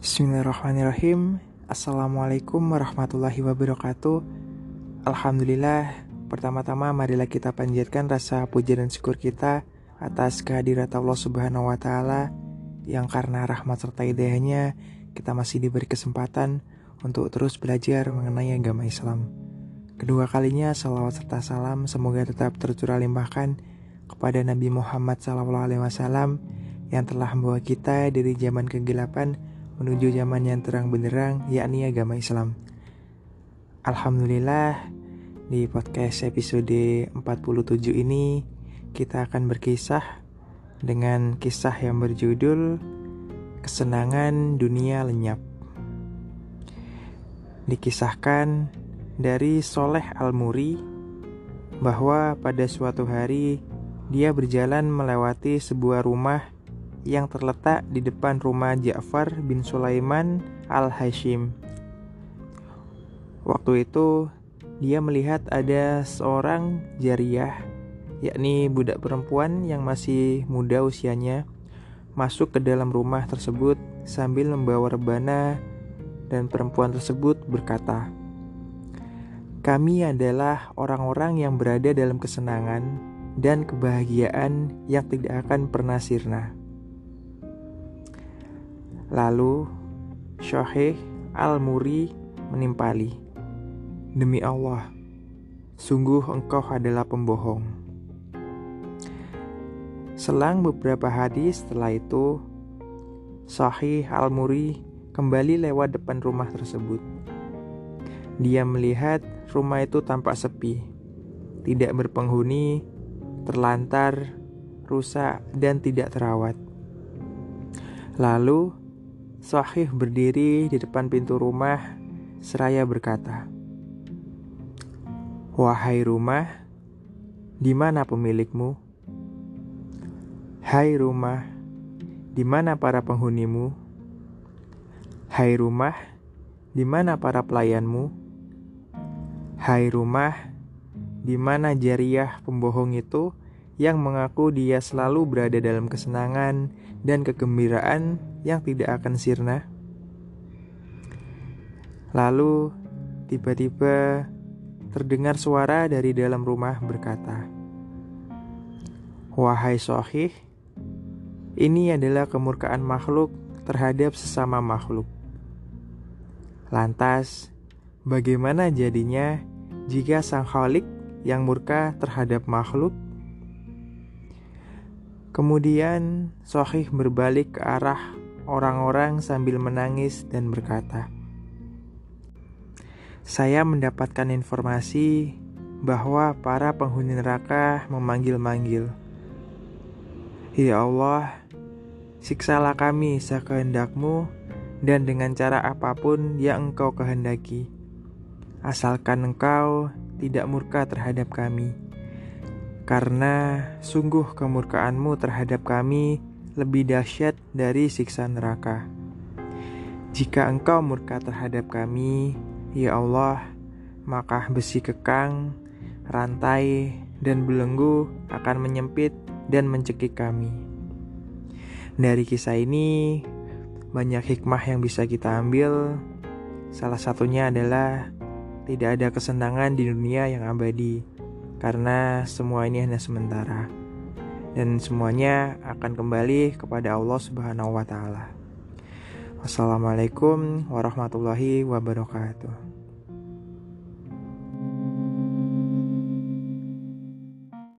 Bismillahirrahmanirrahim. Assalamualaikum warahmatullahi wabarakatuh. Alhamdulillah Pertama-tama marilah kita panjatkan rasa puji dan syukur kita Atas kehadirat Allah subhanahu wa ta'ala Yang karena rahmat serta hidayahnya Kita masih diberi kesempatan Untuk terus belajar mengenai agama Islam. Kedua kalinya salawat serta salam Semoga tetap tercurah limpahkan Kepada Nabi Muhammad SAW Yang telah membawa kita dari zaman kegelapan menuju zaman yang terang benderang yakni agama Islam. Alhamdulillah di podcast episode 47 ini kita akan berkisah dengan kisah yang berjudul Kesenangan Dunia Lenyap. Dikisahkan dari Soleh Al-Muri bahwa pada suatu hari dia berjalan melewati sebuah rumah yang terletak di depan rumah Ja'far bin Sulaiman al-Hashim. Waktu itu, dia melihat ada seorang jariah, yakni budak perempuan yang masih muda usianya, masuk ke dalam rumah tersebut sambil membawa rebana dan perempuan tersebut berkata, "Kami adalah orang-orang yang berada dalam kesenangan dan kebahagiaan yang tidak akan pernah sirna." Lalu Syahih Al-Muri menimpali, Demi Allah, sungguh engkau adalah pembohong. Selang beberapa hari setelah itu, Sahih Al-Muri kembali lewat depan rumah tersebut. Dia melihat rumah itu tampak sepi, tidak berpenghuni, terlantar, rusak, dan tidak terawat. Lalu Sahih berdiri di depan pintu rumah seraya berkata, "Wahai rumah, di mana pemilikmu? Hai rumah, di mana para penghunimu? Hai rumah, di mana para pelayanmu? Hai rumah, di mana jariah pembohong itu yang mengaku dia selalu berada dalam kesenangan dan kegembiraan yang tidak akan sirna. Lalu tiba-tiba terdengar suara dari dalam rumah berkata, "Wahai Sohih, ini adalah kemurkaan makhluk terhadap sesama makhluk. Lantas, bagaimana jadinya jika sang Khalik yang murka terhadap makhluk?" Kemudian Sohih berbalik ke arah orang-orang sambil menangis dan berkata, "Saya mendapatkan informasi bahwa para penghuni neraka memanggil-manggil, 'Ya Allah, siksalah kami sekehendakmu dan dengan cara apa pun yang engkau kehendaki, asalkan engkau tidak murka terhadap kami.' Karena sungguh kemurkaanmu terhadap kami lebih dahsyat dari siksa neraka. Jika engkau murka terhadap kami, ya Allah, maka besi kekang, rantai, dan belenggu akan menyempit dan mencekik kami. Dari kisah ini, banyak hikmah yang bisa kita ambil. Salah satunya adalah tidak ada kesenangan di dunia yang abadi, karena semua ini hanya sementara dan semuanya akan kembali kepada Allah Subhanahu wa taala. Wassalamualaikum warahmatullahi wabarakatuh.